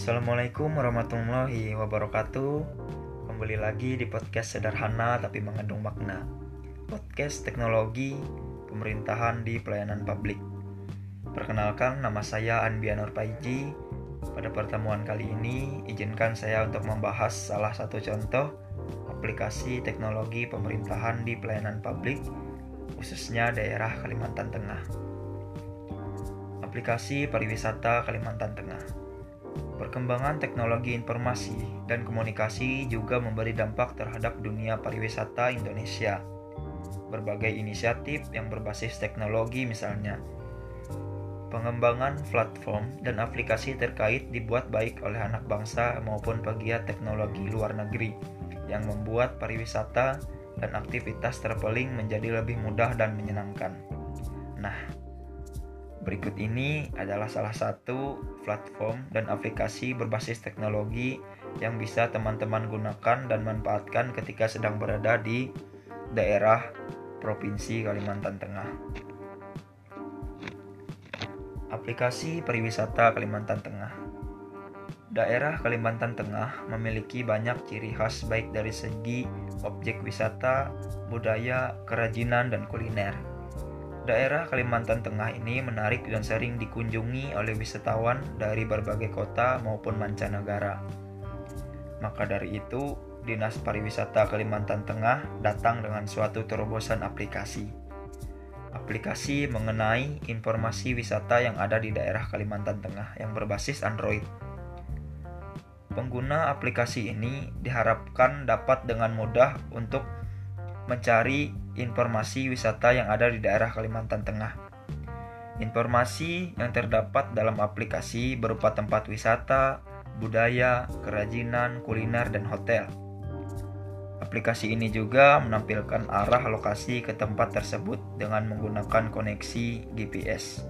Assalamualaikum warahmatullahi wabarakatuh. Kembali lagi di podcast sederhana tapi mengandung makna. Podcast teknologi pemerintahan di pelayanan publik. Perkenalkan nama saya Anbianur Paiji. Pada pertemuan kali ini izinkan saya untuk membahas salah satu contoh aplikasi teknologi pemerintahan di pelayanan publik khususnya daerah Kalimantan Tengah. Aplikasi Pariwisata Kalimantan Tengah Perkembangan teknologi informasi dan komunikasi juga memberi dampak terhadap dunia pariwisata Indonesia. Berbagai inisiatif yang berbasis teknologi misalnya pengembangan platform dan aplikasi terkait dibuat baik oleh anak bangsa maupun pegiat teknologi luar negeri yang membuat pariwisata dan aktivitas traveling menjadi lebih mudah dan menyenangkan. Nah, Berikut ini adalah salah satu platform dan aplikasi berbasis teknologi yang bisa teman-teman gunakan dan manfaatkan ketika sedang berada di daerah Provinsi Kalimantan Tengah. Aplikasi Pariwisata Kalimantan Tengah Daerah Kalimantan Tengah memiliki banyak ciri khas baik dari segi objek wisata, budaya, kerajinan, dan kuliner Daerah Kalimantan Tengah ini menarik dan sering dikunjungi oleh wisatawan dari berbagai kota maupun mancanegara. Maka dari itu, Dinas Pariwisata Kalimantan Tengah datang dengan suatu terobosan aplikasi. Aplikasi mengenai informasi wisata yang ada di daerah Kalimantan Tengah yang berbasis Android. Pengguna aplikasi ini diharapkan dapat dengan mudah untuk mencari informasi wisata yang ada di daerah Kalimantan Tengah. Informasi yang terdapat dalam aplikasi berupa tempat wisata, budaya, kerajinan, kuliner, dan hotel. Aplikasi ini juga menampilkan arah lokasi ke tempat tersebut dengan menggunakan koneksi GPS.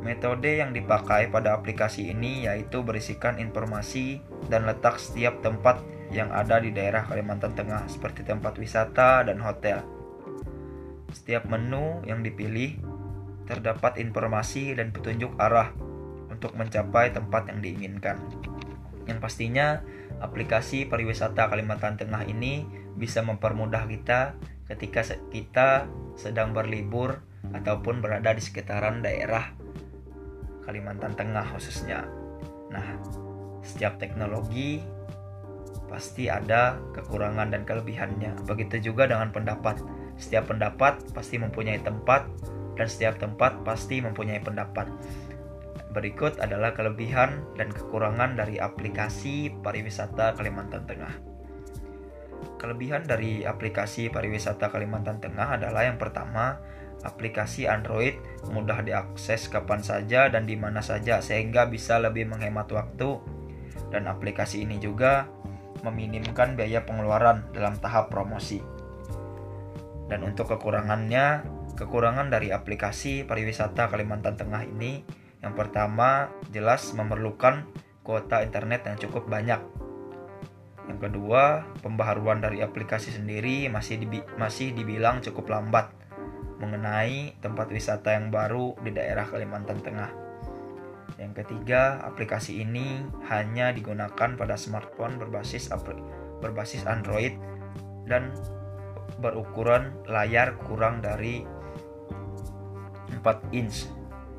Metode yang dipakai pada aplikasi ini yaitu berisikan informasi dan letak setiap tempat yang ada di daerah Kalimantan Tengah seperti tempat wisata dan hotel. Setiap menu yang dipilih terdapat informasi dan petunjuk arah untuk mencapai tempat yang diinginkan. Yang pastinya, aplikasi pariwisata Kalimantan Tengah ini bisa mempermudah kita ketika kita sedang berlibur ataupun berada di sekitaran daerah Kalimantan Tengah khususnya. Nah, setiap teknologi pasti ada kekurangan dan kelebihannya. Begitu juga dengan pendapat. Setiap pendapat pasti mempunyai tempat dan setiap tempat pasti mempunyai pendapat. Berikut adalah kelebihan dan kekurangan dari aplikasi pariwisata Kalimantan Tengah. Kelebihan dari aplikasi pariwisata Kalimantan Tengah adalah yang pertama, aplikasi Android mudah diakses kapan saja dan di mana saja sehingga bisa lebih menghemat waktu dan aplikasi ini juga meminimkan biaya pengeluaran dalam tahap promosi. Dan untuk kekurangannya, kekurangan dari aplikasi pariwisata Kalimantan Tengah ini yang pertama jelas memerlukan kuota internet yang cukup banyak. Yang kedua, pembaharuan dari aplikasi sendiri masih dibi masih dibilang cukup lambat mengenai tempat wisata yang baru di daerah Kalimantan Tengah. Yang ketiga, aplikasi ini hanya digunakan pada smartphone berbasis berbasis Android dan berukuran layar kurang dari 4 inch.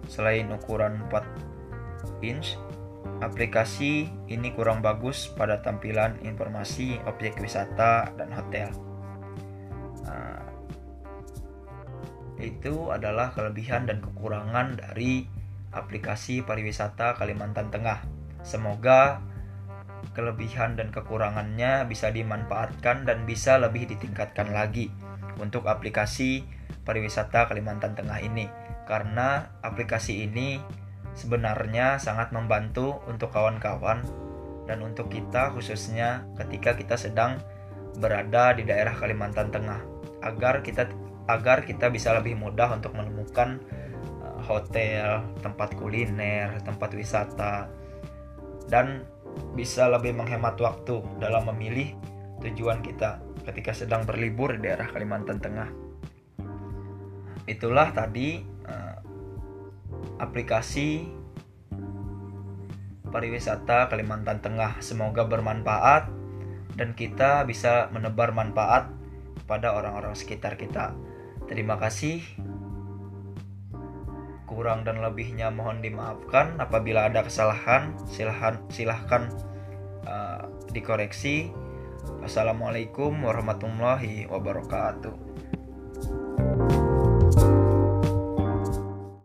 Selain ukuran 4 inch, aplikasi ini kurang bagus pada tampilan informasi objek wisata dan hotel. Nah, itu adalah kelebihan dan kekurangan dari aplikasi pariwisata Kalimantan Tengah. Semoga kelebihan dan kekurangannya bisa dimanfaatkan dan bisa lebih ditingkatkan lagi untuk aplikasi pariwisata Kalimantan Tengah ini karena aplikasi ini sebenarnya sangat membantu untuk kawan-kawan dan untuk kita khususnya ketika kita sedang berada di daerah Kalimantan Tengah agar kita agar kita bisa lebih mudah untuk menemukan hotel, tempat kuliner, tempat wisata, dan bisa lebih menghemat waktu dalam memilih tujuan kita ketika sedang berlibur di daerah Kalimantan Tengah. Itulah tadi uh, aplikasi pariwisata Kalimantan Tengah. Semoga bermanfaat dan kita bisa menebar manfaat pada orang-orang sekitar kita. Terima kasih. Kurang dan lebihnya mohon dimaafkan. Apabila ada kesalahan, silahkan silahkan uh, dikoreksi. Assalamualaikum warahmatullahi wabarakatuh.